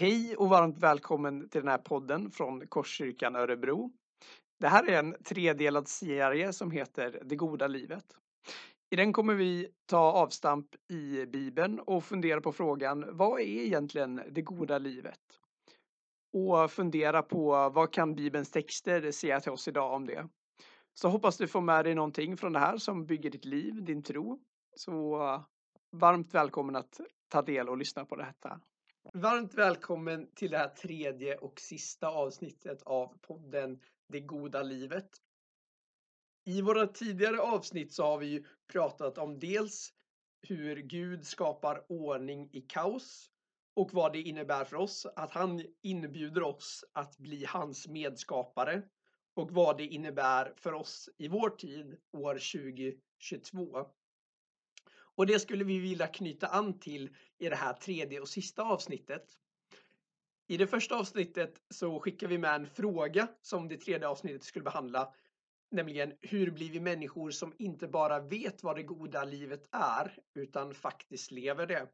Hej och varmt välkommen till den här podden från Korskyrkan Örebro. Det här är en tredelad serie som heter Det goda livet. I den kommer vi ta avstamp i Bibeln och fundera på frågan vad är egentligen det goda livet? Och fundera på vad kan Bibelns texter säga till oss idag om det? Så hoppas du får med dig någonting från det här som bygger ditt liv, din tro. Så varmt välkommen att ta del och lyssna på detta. Varmt välkommen till det här tredje och sista avsnittet av podden Det goda livet. I våra tidigare avsnitt så har vi ju pratat om dels hur Gud skapar ordning i kaos och vad det innebär för oss att han inbjuder oss att bli hans medskapare och vad det innebär för oss i vår tid år 2022. Och det skulle vi vilja knyta an till i det här tredje och sista avsnittet. I det första avsnittet så skickar vi med en fråga som det tredje avsnittet skulle behandla. Nämligen hur blir vi människor som inte bara vet vad det goda livet är utan faktiskt lever det.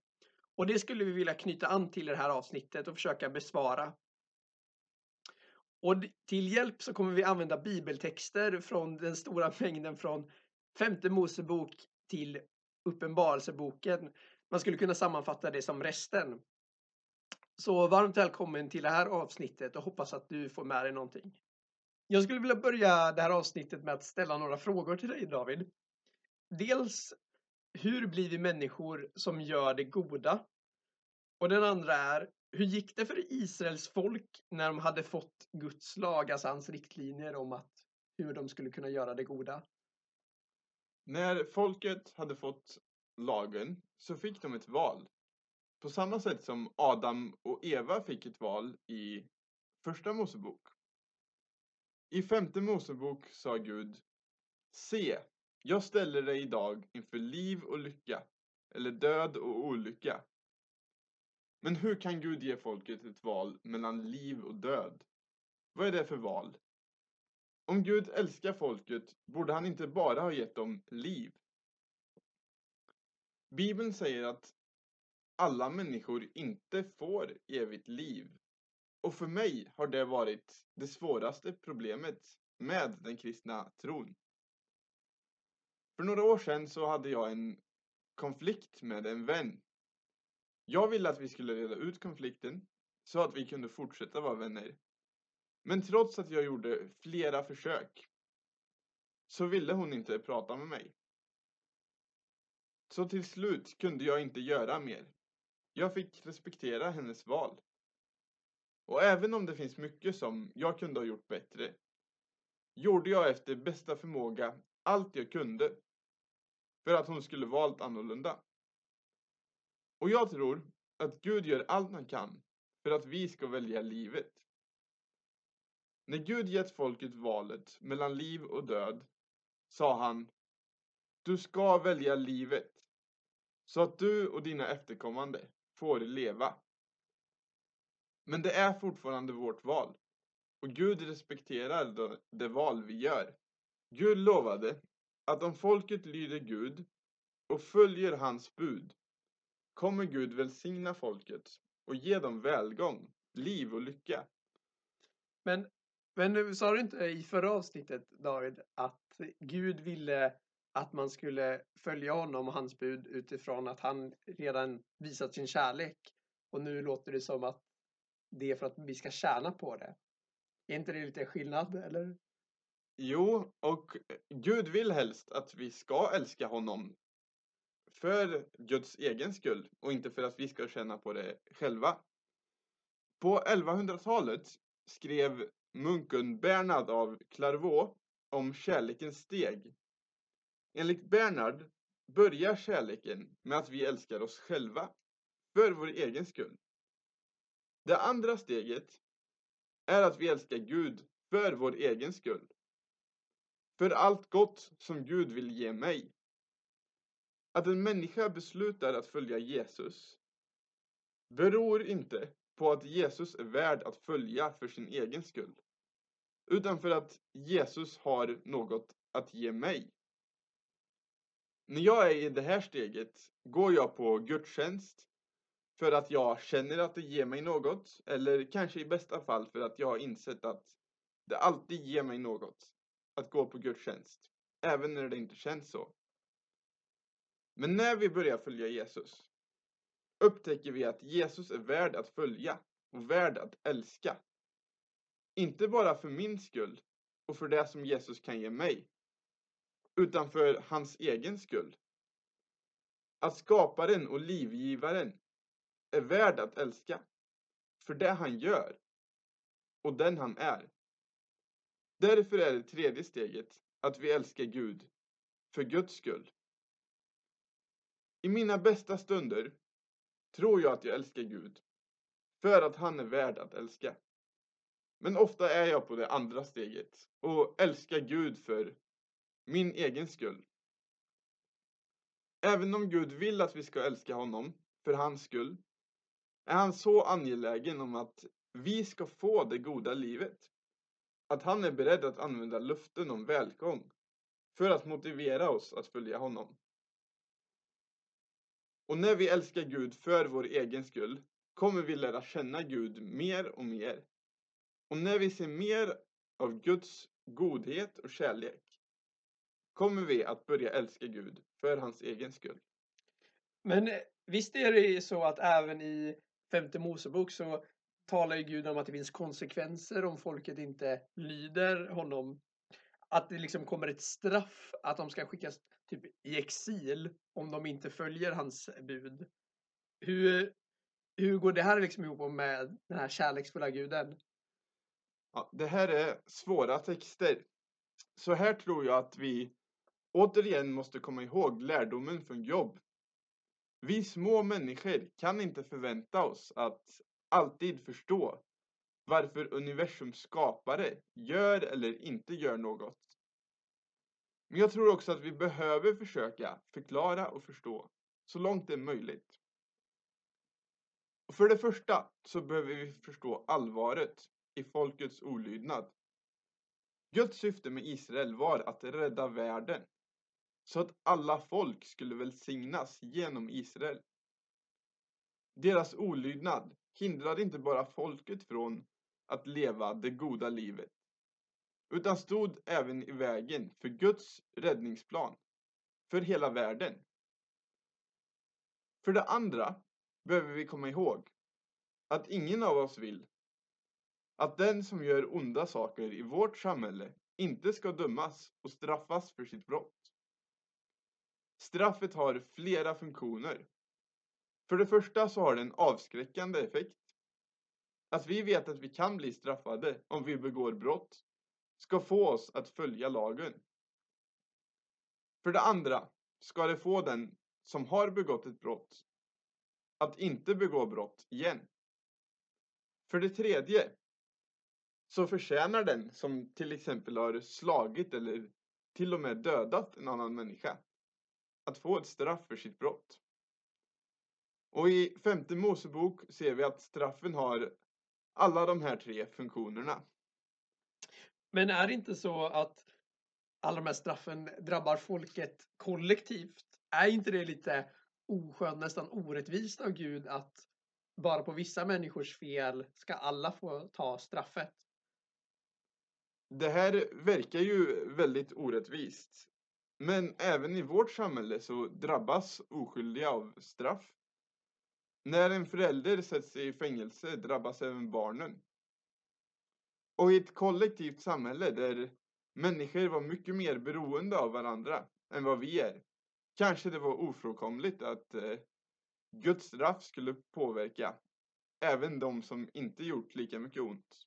Och det skulle vi vilja knyta an till i det här avsnittet och försöka besvara. Och till hjälp så kommer vi använda bibeltexter från den stora mängden från femte Mosebok till Uppenbarelseboken. Man skulle kunna sammanfatta det som resten. Så varmt välkommen till det här avsnittet och hoppas att du får med dig någonting. Jag skulle vilja börja det här avsnittet med att ställa några frågor till dig David. Dels, hur blir vi människor som gör det goda? Och den andra är, hur gick det för Israels folk när de hade fått Guds lag, alltså hans riktlinjer om att hur de skulle kunna göra det goda? När folket hade fått lagen så fick de ett val. På samma sätt som Adam och Eva fick ett val i Första Mosebok. I Femte Mosebok sa Gud Se, jag ställer dig idag inför liv och lycka, eller död och olycka. Men hur kan Gud ge folket ett val mellan liv och död? Vad är det för val? Om Gud älskar folket borde han inte bara ha gett dem liv. Bibeln säger att alla människor inte får evigt liv. Och för mig har det varit det svåraste problemet med den kristna tron. För några år sedan så hade jag en konflikt med en vän. Jag ville att vi skulle reda ut konflikten så att vi kunde fortsätta vara vänner. Men trots att jag gjorde flera försök så ville hon inte prata med mig. Så till slut kunde jag inte göra mer. Jag fick respektera hennes val. Och även om det finns mycket som jag kunde ha gjort bättre gjorde jag efter bästa förmåga allt jag kunde för att hon skulle valt annorlunda. Och jag tror att Gud gör allt han kan för att vi ska välja livet. När Gud gett folket valet mellan liv och död sa han Du ska välja livet så att du och dina efterkommande får leva. Men det är fortfarande vårt val och Gud respekterar det val vi gör. Gud lovade att om folket lyder Gud och följer hans bud kommer Gud välsigna folket och ge dem välgång, liv och lycka. Men men nu sa du inte i förra avsnittet, David, att Gud ville att man skulle följa honom och hans bud utifrån att han redan visat sin kärlek. Och nu låter det som att det är för att vi ska tjäna på det. Är inte det lite skillnad, eller? Jo, och eh, Gud vill helst att vi ska älska honom för Guds egen skull och inte för att vi ska tjäna på det själva. På 1100-talet skrev munken Bernard av Clairvaux om kärlekens steg. Enligt Bernard börjar kärleken med att vi älskar oss själva, för vår egen skull. Det andra steget är att vi älskar Gud för vår egen skull. För allt gott som Gud vill ge mig. Att en människa beslutar att följa Jesus beror inte på att Jesus är värd att följa för sin egen skull utan för att Jesus har något att ge mig. När jag är i det här steget går jag på gudstjänst för att jag känner att det ger mig något eller kanske i bästa fall för att jag har insett att det alltid ger mig något att gå på gudstjänst, även när det inte känns så. Men när vi börjar följa Jesus upptäcker vi att Jesus är värd att följa och värd att älska. Inte bara för min skull och för det som Jesus kan ge mig, utan för hans egen skull. Att skaparen och livgivaren är värd att älska för det han gör och den han är. Därför är det tredje steget att vi älskar Gud för Guds skull. I mina bästa stunder tror jag att jag älskar Gud för att han är värd att älska. Men ofta är jag på det andra steget och älskar Gud för min egen skull. Även om Gud vill att vi ska älska honom för hans skull är han så angelägen om att vi ska få det goda livet att han är beredd att använda luften om välgång för att motivera oss att följa honom. Och när vi älskar Gud för vår egen skull kommer vi lära känna Gud mer och mer. Och när vi ser mer av Guds godhet och kärlek kommer vi att börja älska Gud för hans egen skull. Men eh, visst är det så att även i femte Mosebok så talar ju Gud om att det finns konsekvenser om folket inte lyder honom. Att det liksom kommer ett straff, att de ska skickas typ i exil om de inte följer hans bud. Hur, hur går det här liksom ihop med den här kärleksfulla guden? Ja, det här är svåra texter. Så här tror jag att vi återigen måste komma ihåg lärdomen från Jobb. Vi små människor kan inte förvänta oss att alltid förstå varför universums skapare gör eller inte gör något. Men jag tror också att vi behöver försöka förklara och förstå så långt det är möjligt. För det första så behöver vi förstå allvaret i folkets olydnad. Guds syfte med Israel var att rädda världen så att alla folk skulle välsignas genom Israel. Deras olydnad hindrade inte bara folket från att leva det goda livet, utan stod även i vägen för Guds räddningsplan för hela världen. För det andra behöver vi komma ihåg att ingen av oss vill att den som gör onda saker i vårt samhälle inte ska dömas och straffas för sitt brott. Straffet har flera funktioner. För det första så har det en avskräckande effekt. Att vi vet att vi kan bli straffade om vi begår brott ska få oss att följa lagen. För det andra ska det få den som har begått ett brott att inte begå brott igen. För det tredje så förtjänar den som till exempel har slagit eller till och med dödat en annan människa att få ett straff för sitt brott. Och i femte Mosebok ser vi att straffen har alla de här tre funktionerna. Men är det inte så att alla de här straffen drabbar folket kollektivt? Är inte det lite oskönt, nästan orättvist av Gud att bara på vissa människors fel ska alla få ta straffet? Det här verkar ju väldigt orättvist. Men även i vårt samhälle så drabbas oskyldiga av straff. När en förälder sätts i fängelse drabbas även barnen. Och i ett kollektivt samhälle där människor var mycket mer beroende av varandra än vad vi är, kanske det var ofrånkomligt att eh, Guds straff skulle påverka även de som inte gjort lika mycket ont.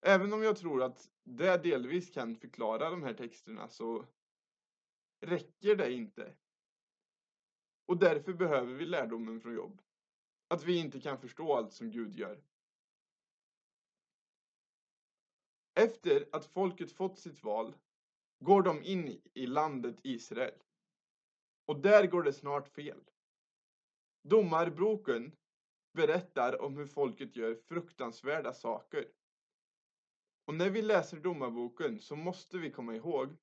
Även om jag tror att det delvis kan förklara de här texterna så räcker det inte. Och därför behöver vi lärdomen från jobb. Att vi inte kan förstå allt som Gud gör. Efter att folket fått sitt val går de in i landet Israel. Och där går det snart fel. Domarboken berättar om hur folket gör fruktansvärda saker. Och när vi läser domarboken så måste vi komma ihåg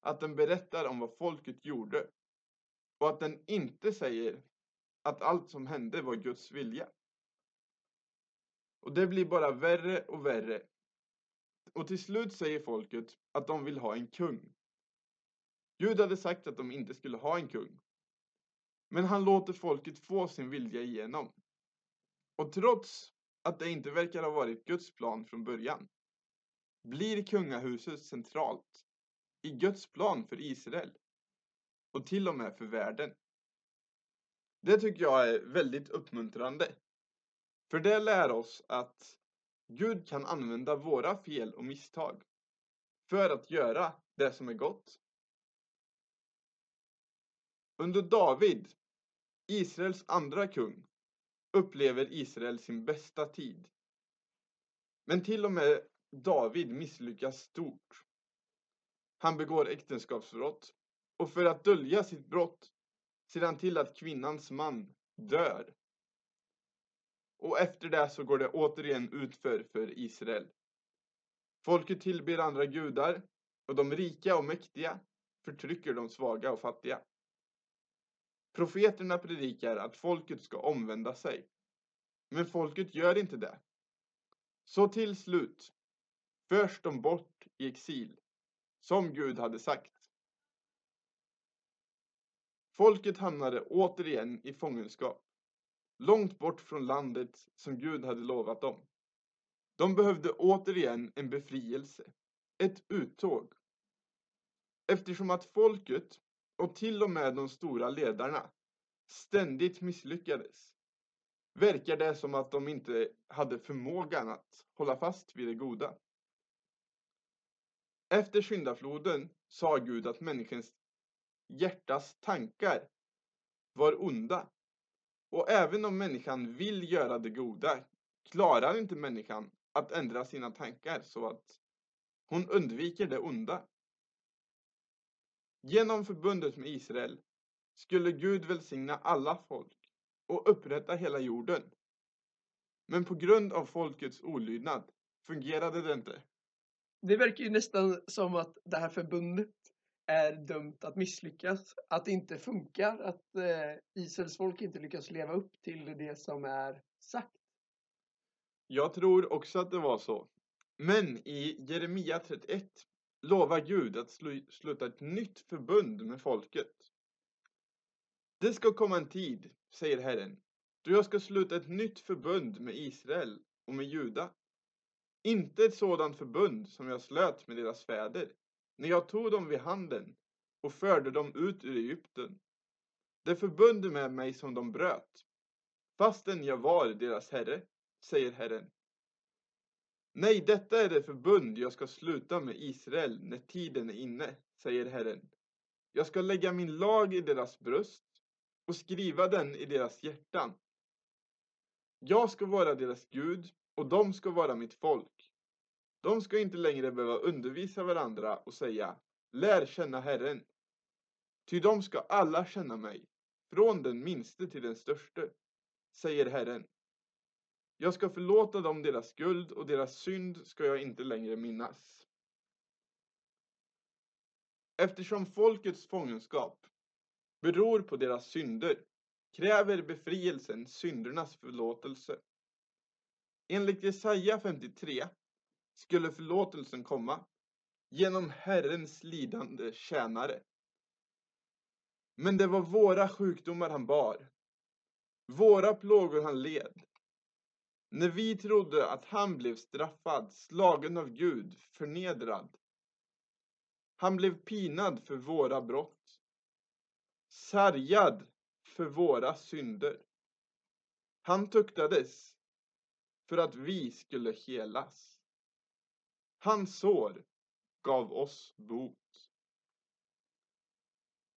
att den berättar om vad folket gjorde och att den inte säger att allt som hände var Guds vilja. Och det blir bara värre och värre. Och till slut säger folket att de vill ha en kung. Gud hade sagt att de inte skulle ha en kung. Men han låter folket få sin vilja igenom. Och trots att det inte verkar ha varit Guds plan från början blir kungahuset centralt i Guds plan för Israel och till och med för världen. Det tycker jag är väldigt uppmuntrande. För det lär oss att Gud kan använda våra fel och misstag för att göra det som är gott. Under David, Israels andra kung, upplever Israel sin bästa tid. Men till och med David misslyckas stort. Han begår äktenskapsbrott och för att dölja sitt brott ser han till att kvinnans man dör. Och efter det så går det återigen utför för Israel. Folket tillber andra gudar och de rika och mäktiga förtrycker de svaga och fattiga. Profeterna predikar att folket ska omvända sig. Men folket gör inte det. Så till slut förs de bort i exil, som Gud hade sagt. Folket hamnade återigen i fångenskap, långt bort från landet som Gud hade lovat dem. De behövde återigen en befrielse, ett uttåg. Eftersom att folket och till och med de stora ledarna ständigt misslyckades verkar det som att de inte hade förmågan att hålla fast vid det goda. Efter syndafloden sa Gud att människans hjärtas tankar var onda. Och även om människan vill göra det goda klarar inte människan att ändra sina tankar så att hon undviker det onda. Genom förbundet med Israel skulle Gud välsigna alla folk och upprätta hela jorden. Men på grund av folkets olydnad fungerade det inte. Det verkar ju nästan som att det här förbundet är dömt att misslyckas. Att det inte funkar, att eh, Israels folk inte lyckas leva upp till det som är sagt. Jag tror också att det var så. Men i Jeremia 31 lovar Gud att slu sluta ett nytt förbund med folket. Det ska komma en tid, säger Herren, då jag ska sluta ett nytt förbund med Israel och med Juda. Inte ett sådant förbund som jag slöt med deras fäder, när jag tog dem vid handen och förde dem ut ur Egypten. Det förbund med mig som de bröt, fastän jag var deras herre, säger Herren. Nej, detta är det förbund jag ska sluta med Israel när tiden är inne, säger Herren. Jag ska lägga min lag i deras bröst och skriva den i deras hjärtan. Jag ska vara deras Gud och de ska vara mitt folk. De ska inte längre behöva undervisa varandra och säga Lär känna Herren. Ty de ska alla känna mig, från den minste till den störste, säger Herren. Jag ska förlåta dem deras skuld och deras synd ska jag inte längre minnas. Eftersom folkets fångenskap beror på deras synder kräver befrielsen syndernas förlåtelse. Enligt Jesaja 53 skulle förlåtelsen komma genom Herrens lidande tjänare. Men det var våra sjukdomar han bar, våra plågor han led. När vi trodde att han blev straffad, slagen av Gud, förnedrad. Han blev pinad för våra brott, sargad för våra synder. Han tuktades för att vi skulle helas. Hans sår gav oss bot.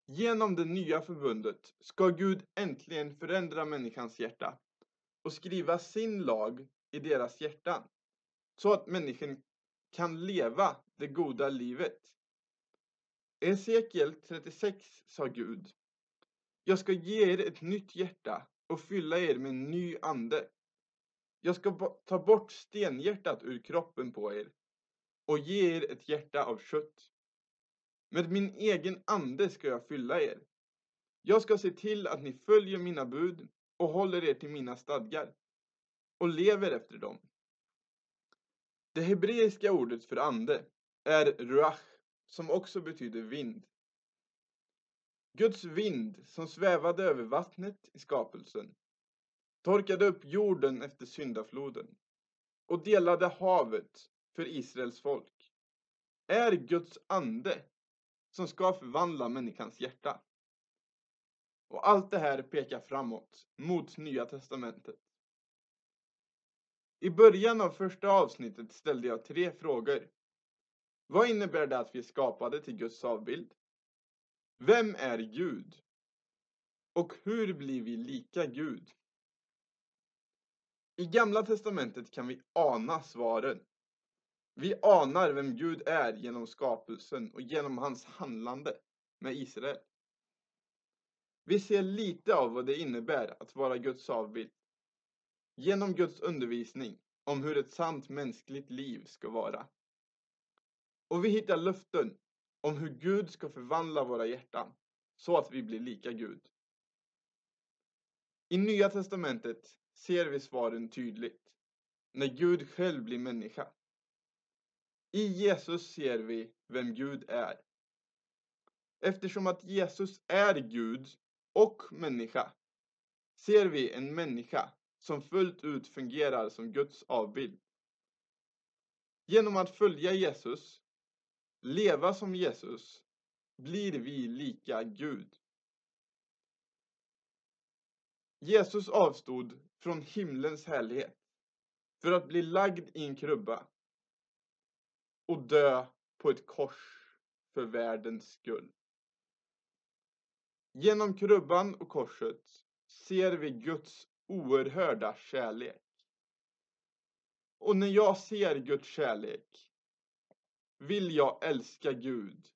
Genom det nya förbundet ska Gud äntligen förändra människans hjärta och skriva sin lag i deras hjärtan så att människan kan leva det goda livet. Esekiel 36 sa Gud Jag ska ge er ett nytt hjärta och fylla er med en ny ande. Jag ska ta bort stenhjärtat ur kroppen på er och ge er ett hjärta av kött. Med min egen ande ska jag fylla er. Jag ska se till att ni följer mina bud och håller er till mina stadgar och lever efter dem. Det hebreiska ordet för ande är ruach, som också betyder vind. Guds vind som svävade över vattnet i skapelsen torkade upp jorden efter syndafloden och delade havet för Israels folk är Guds ande som ska förvandla människans hjärta. Och allt det här pekar framåt mot Nya Testamentet. I början av första avsnittet ställde jag tre frågor. Vad innebär det att vi är skapade till Guds avbild? Vem är Gud? Och hur blir vi lika Gud? I Gamla Testamentet kan vi ana svaren. Vi anar vem Gud är genom skapelsen och genom hans handlande med Israel. Vi ser lite av vad det innebär att vara Guds avbild genom Guds undervisning om hur ett sant mänskligt liv ska vara. Och vi hittar löften om hur Gud ska förvandla våra hjärtan så att vi blir lika Gud. I Nya Testamentet ser vi svaren tydligt när Gud själv blir människa. I Jesus ser vi vem Gud är. Eftersom att Jesus är Gud och människa ser vi en människa som fullt ut fungerar som Guds avbild. Genom att följa Jesus, leva som Jesus, blir vi lika Gud. Jesus avstod från himlens härlighet för att bli lagd i en krubba och dö på ett kors för världens skull. Genom krubban och korset ser vi Guds oerhörda kärlek. Och när jag ser Guds kärlek vill jag älska Gud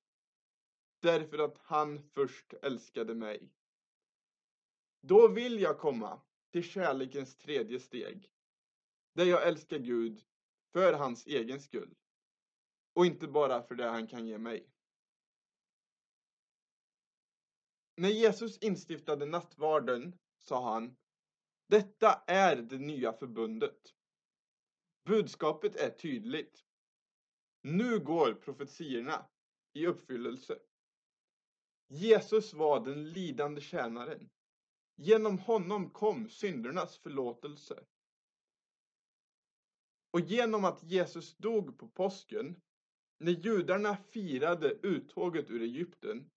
därför att han först älskade mig. Då vill jag komma till kärlekens tredje steg där jag älskar Gud för hans egen skull och inte bara för det han kan ge mig. När Jesus instiftade nattvarden sa han Detta är det nya förbundet. Budskapet är tydligt. Nu går profetiorna i uppfyllelse. Jesus var den lidande tjänaren. Genom honom kom syndernas förlåtelse. Och genom att Jesus dog på påsken, när judarna firade uttåget ur Egypten,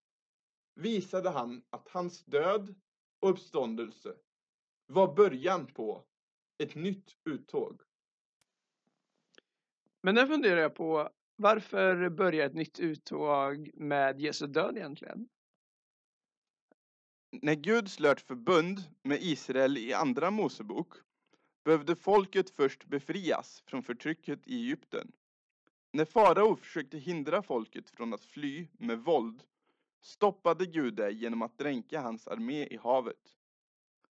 visade han att hans död och uppståndelse var början på ett nytt uttåg. Men nu funderar jag på varför börjar ett nytt uttåg med Jesu död egentligen? När Gud slöt förbund med Israel i Andra Mosebok behövde folket först befrias från förtrycket i Egypten. När farao försökte hindra folket från att fly med våld stoppade Gud det genom att dränka hans armé i havet.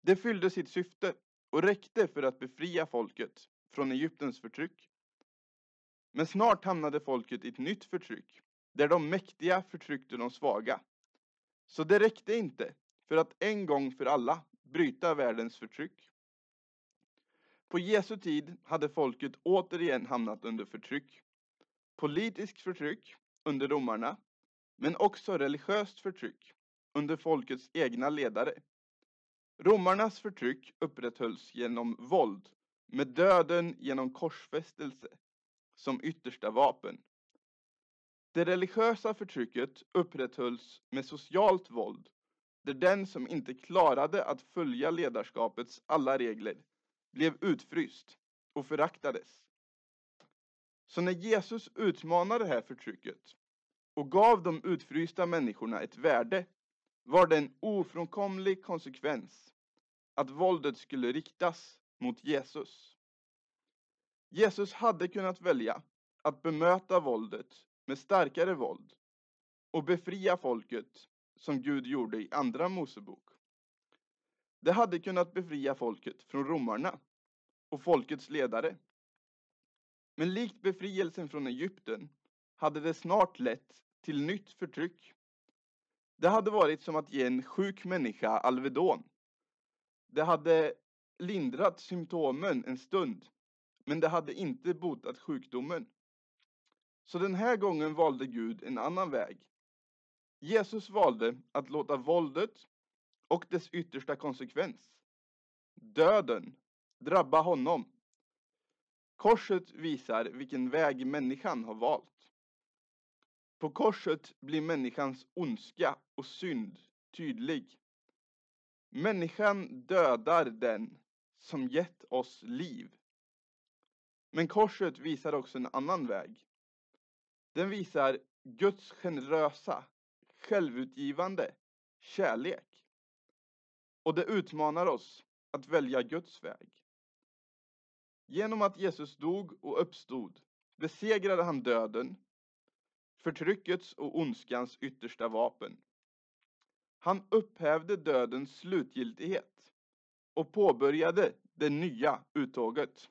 Det fyllde sitt syfte och räckte för att befria folket från Egyptens förtryck. Men snart hamnade folket i ett nytt förtryck, där de mäktiga förtryckte de svaga. Så det räckte inte för att en gång för alla bryta världens förtryck. På Jesu tid hade folket återigen hamnat under förtryck. Politiskt förtryck under romarna, men också religiöst förtryck under folkets egna ledare. Romarnas förtryck upprätthölls genom våld, med döden genom korsfästelse som yttersta vapen. Det religiösa förtrycket upprätthölls med socialt våld, där den som inte klarade att följa ledarskapets alla regler blev utfryst och föraktades. Så när Jesus utmanade det här förtrycket och gav de utfrysta människorna ett värde var det en ofrånkomlig konsekvens att våldet skulle riktas mot Jesus. Jesus hade kunnat välja att bemöta våldet med starkare våld och befria folket som Gud gjorde i Andra Mosebok. Det hade kunnat befria folket från romarna och folkets ledare. Men likt befrielsen från Egypten hade det snart lett till nytt förtryck. Det hade varit som att ge en sjuk människa Alvedon. Det hade lindrat symptomen en stund, men det hade inte botat sjukdomen. Så den här gången valde Gud en annan väg. Jesus valde att låta våldet och dess yttersta konsekvens, döden, drabba honom. Korset visar vilken väg människan har valt. På korset blir människans ondska och synd tydlig. Människan dödar den som gett oss liv. Men korset visar också en annan väg. Den visar Guds generösa, självutgivande kärlek. Och det utmanar oss att välja Guds väg. Genom att Jesus dog och uppstod besegrade han döden, förtryckets och ondskans yttersta vapen. Han upphävde dödens slutgiltighet och påbörjade det nya uttåget.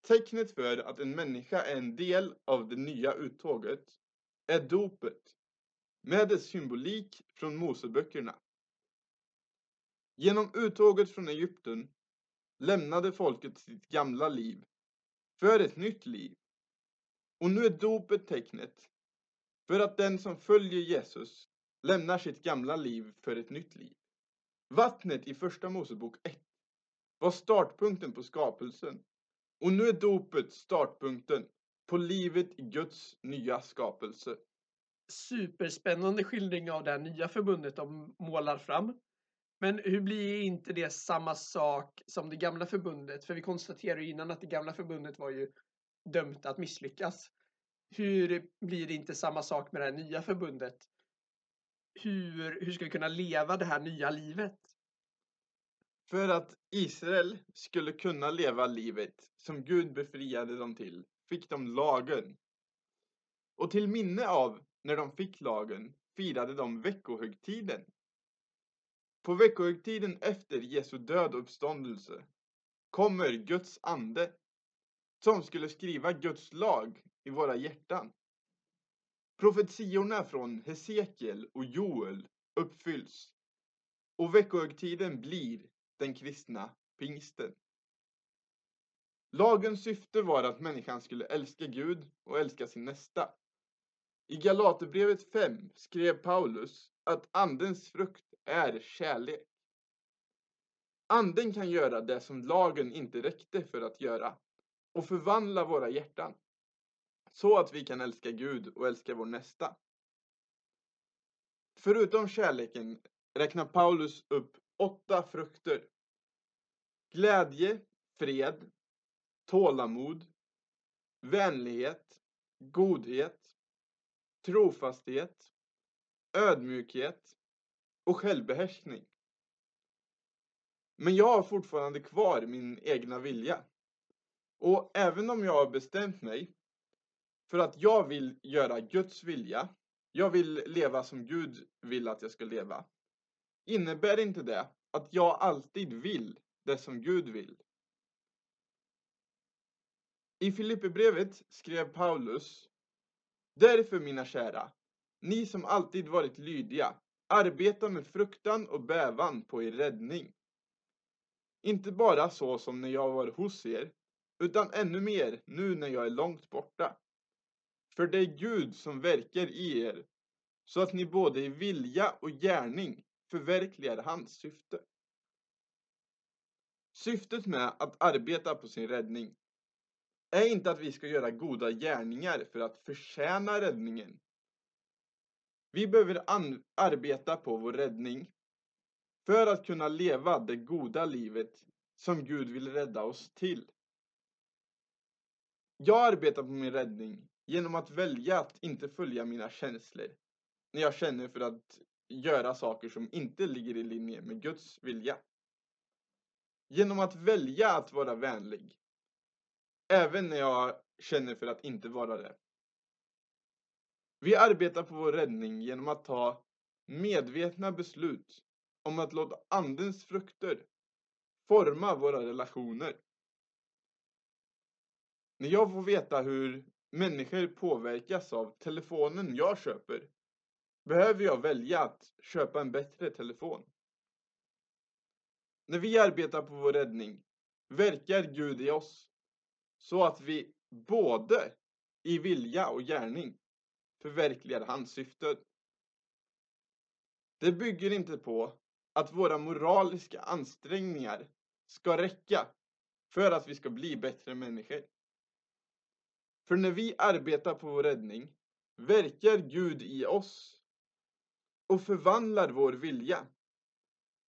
Tecknet för att en människa är en del av det nya uttåget är dopet med dess symbolik från Moseböckerna. Genom uttåget från Egypten lämnade folket sitt gamla liv för ett nytt liv. Och nu är dopet tecknet för att den som följer Jesus lämnar sitt gamla liv för ett nytt liv. Vattnet i Första Mosebok 1 var startpunkten på skapelsen och nu är dopet startpunkten på livet i Guds nya skapelse. Superspännande skildring av det här nya förbundet de målar fram. Men hur blir inte det samma sak som det gamla förbundet? För vi konstaterade ju innan att det gamla förbundet var ju dömt att misslyckas. Hur blir det inte samma sak med det här nya förbundet? Hur, hur ska vi kunna leva det här nya livet? För att Israel skulle kunna leva livet som Gud befriade dem till fick de lagen. Och till minne av när de fick lagen firade de veckohögtiden. På veckohögtiden efter Jesu död och uppståndelse kommer Guds ande som skulle skriva Guds lag i våra hjärtan. Profetiorna från Hesekiel och Joel uppfylls och veckohögtiden blir den kristna pingsten. Lagens syfte var att människan skulle älska Gud och älska sin nästa. I Galaterbrevet 5 skrev Paulus att andens frukt är kärlek. Anden kan göra det som lagen inte räckte för att göra och förvandla våra hjärtan så att vi kan älska Gud och älska vår nästa. Förutom kärleken räknar Paulus upp åtta frukter. Glädje, fred, tålamod, vänlighet, godhet, trofasthet, ödmjukhet och självbehärskning. Men jag har fortfarande kvar min egna vilja. Och även om jag har bestämt mig för att jag vill göra Guds vilja, jag vill leva som Gud vill att jag ska leva, innebär inte det att jag alltid vill det som Gud vill. I Filipperbrevet skrev Paulus Därför mina kära, ni som alltid varit lydiga, arbeta med fruktan och bävan på er räddning. Inte bara så som när jag var hos er, utan ännu mer nu när jag är långt borta. För det är Gud som verkar i er, så att ni både i vilja och gärning förverkligar hans syfte. Syftet med att arbeta på sin räddning är inte att vi ska göra goda gärningar för att förtjäna räddningen. Vi behöver arbeta på vår räddning för att kunna leva det goda livet som Gud vill rädda oss till. Jag arbetar på min räddning genom att välja att inte följa mina känslor när jag känner för att göra saker som inte ligger i linje med Guds vilja. Genom att välja att vara vänlig Även när jag känner för att inte vara det. Vi arbetar på vår räddning genom att ta medvetna beslut om att låta andens frukter forma våra relationer. När jag får veta hur människor påverkas av telefonen jag köper behöver jag välja att köpa en bättre telefon. När vi arbetar på vår räddning verkar Gud i oss så att vi både i vilja och gärning förverkligar hans syften. Det bygger inte på att våra moraliska ansträngningar ska räcka för att vi ska bli bättre människor. För när vi arbetar på vår räddning verkar Gud i oss och förvandlar vår vilja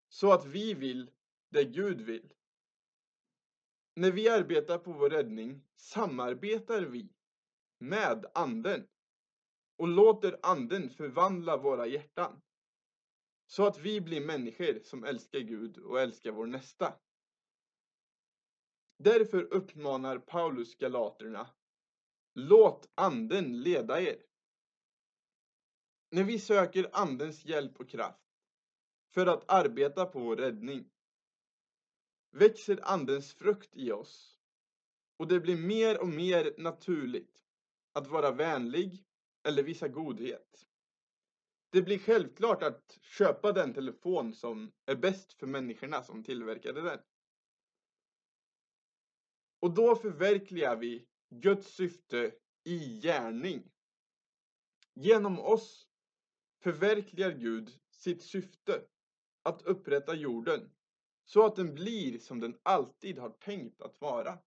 så att vi vill det Gud vill. När vi arbetar på vår räddning samarbetar vi med anden och låter anden förvandla våra hjärtan så att vi blir människor som älskar Gud och älskar vår nästa. Därför uppmanar Paulus galaterna Låt anden leda er. När vi söker andens hjälp och kraft för att arbeta på vår räddning växer andens frukt i oss och det blir mer och mer naturligt att vara vänlig eller visa godhet. Det blir självklart att köpa den telefon som är bäst för människorna som tillverkade den. Och då förverkligar vi Guds syfte i gärning. Genom oss förverkligar Gud sitt syfte att upprätta jorden så att den blir som den alltid har tänkt att vara.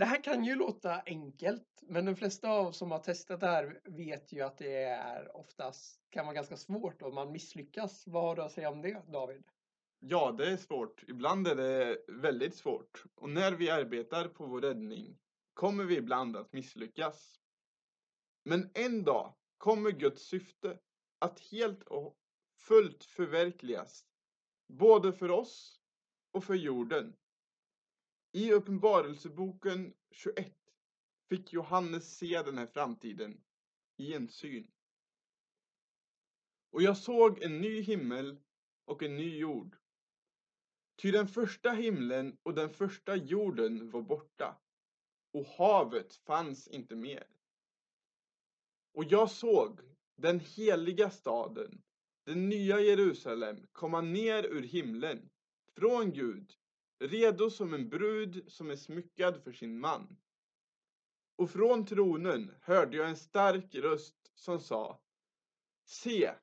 Det här kan ju låta enkelt, men de flesta av oss som har testat det här vet ju att det är oftast kan vara ganska svårt om man misslyckas. Vad har du att säga om det, David? Ja, det är svårt. Ibland är det väldigt svårt. Och när vi arbetar på vår räddning kommer vi ibland att misslyckas. Men en dag kommer Guds syfte att helt och fullt förverkligas, både för oss och för jorden. I Uppenbarelseboken 21 fick Johannes se den här framtiden i en syn. Och jag såg en ny himmel och en ny jord. Ty den första himlen och den första jorden var borta och havet fanns inte mer. Och jag såg den heliga staden, den nya Jerusalem, komma ner ur himlen, från Gud, redo som en brud som är smyckad för sin man. Och från tronen hörde jag en stark röst som sa Se,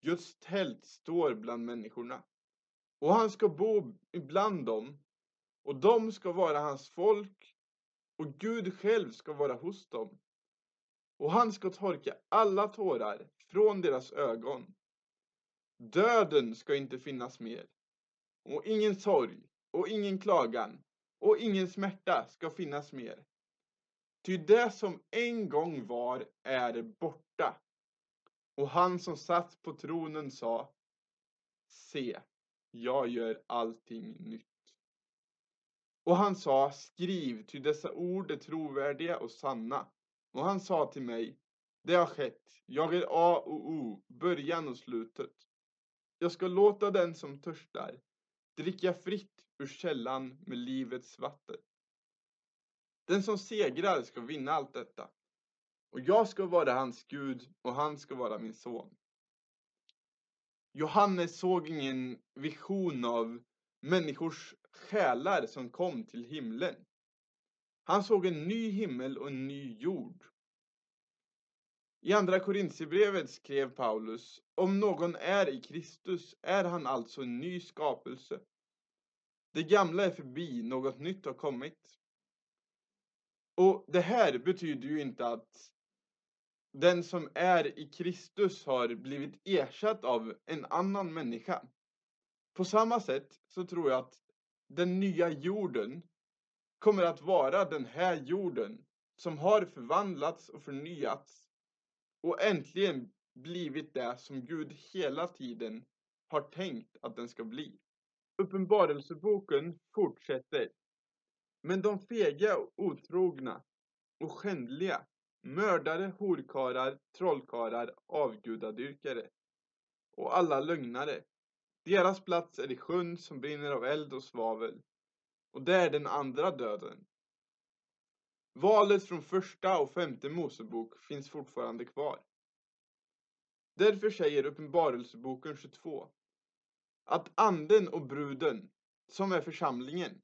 Guds tält står bland människorna och han ska bo ibland dem och de ska vara hans folk och Gud själv ska vara hos dem. Och han ska torka alla tårar från deras ögon. Döden ska inte finnas mer och ingen sorg och ingen klagan och ingen smärta ska finnas mer. Ty det som en gång var är borta. Och han som satt på tronen sa Se, jag gör allting nytt. Och han sa, skriv, ty dessa ord är trovärdiga och sanna. Och han sa till mig, det har skett, jag är A och O, början och slutet. Jag ska låta den som törstar dricka fritt ur källan med livets vatten. Den som segrar ska vinna allt detta. Och jag ska vara hans Gud och han ska vara min son. Johannes såg ingen vision av människors själar som kom till himlen. Han såg en ny himmel och en ny jord. I andra Korintierbrevet skrev Paulus, om någon är i Kristus är han alltså en ny skapelse. Det gamla är förbi, något nytt har kommit. Och det här betyder ju inte att den som är i Kristus har blivit ersatt av en annan människa. På samma sätt så tror jag att den nya jorden kommer att vara den här jorden som har förvandlats och förnyats och äntligen blivit det som Gud hela tiden har tänkt att den ska bli. Uppenbarelseboken fortsätter. Men de fega, otrogna och skändliga, mördare, horkarar, trollkarlar, avgudadyrkare och alla lögnare deras plats är i sjön som brinner av eld och svavel. Och det är den andra döden. Valet från första och femte Mosebok finns fortfarande kvar. Därför säger Uppenbarelseboken 22 att anden och bruden, som är församlingen,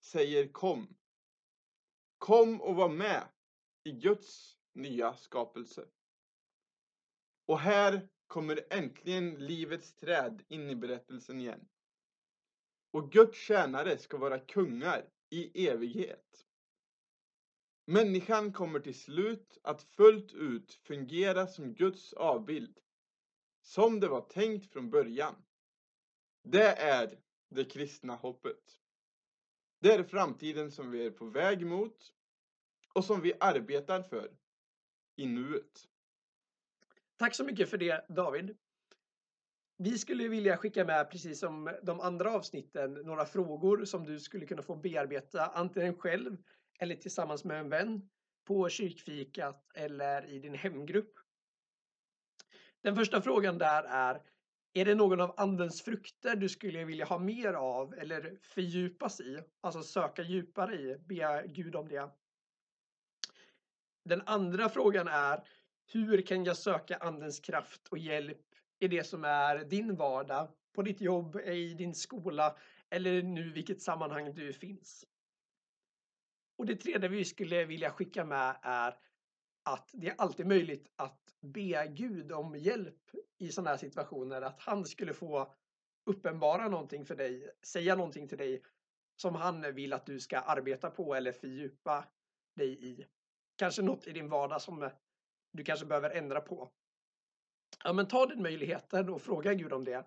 säger kom. Kom och var med i Guds nya skapelse. Och här kommer äntligen livets träd in i berättelsen igen. Och Guds tjänare ska vara kungar i evighet. Människan kommer till slut att fullt ut fungera som Guds avbild, som det var tänkt från början. Det är det kristna hoppet. Det är framtiden som vi är på väg mot och som vi arbetar för i nuet. Tack så mycket för det David. Vi skulle vilja skicka med, precis som de andra avsnitten, några frågor som du skulle kunna få bearbeta antingen själv eller tillsammans med en vän på kyrkfikat eller i din hemgrupp. Den första frågan där är är det någon av andens frukter du skulle vilja ha mer av eller fördjupas i? Alltså söka djupare i, be Gud om det. Den andra frågan är Hur kan jag söka andens kraft och hjälp i det som är din vardag, på ditt jobb, i din skola eller nu vilket sammanhang du finns? Och det tredje vi skulle vilja skicka med är att det är alltid möjligt att be Gud om hjälp i sådana här situationer. Att han skulle få uppenbara någonting för dig, säga någonting till dig som han vill att du ska arbeta på eller fördjupa dig i. Kanske något i din vardag som du kanske behöver ändra på. Ja, men ta den möjligheten och fråga Gud om det.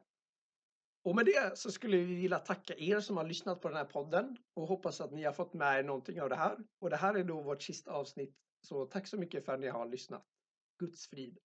Och med det så skulle vi vilja tacka er som har lyssnat på den här podden och hoppas att ni har fått med er någonting av det här. Och det här är då vårt sista avsnitt. Så tack så mycket för att ni har lyssnat. Guds frid.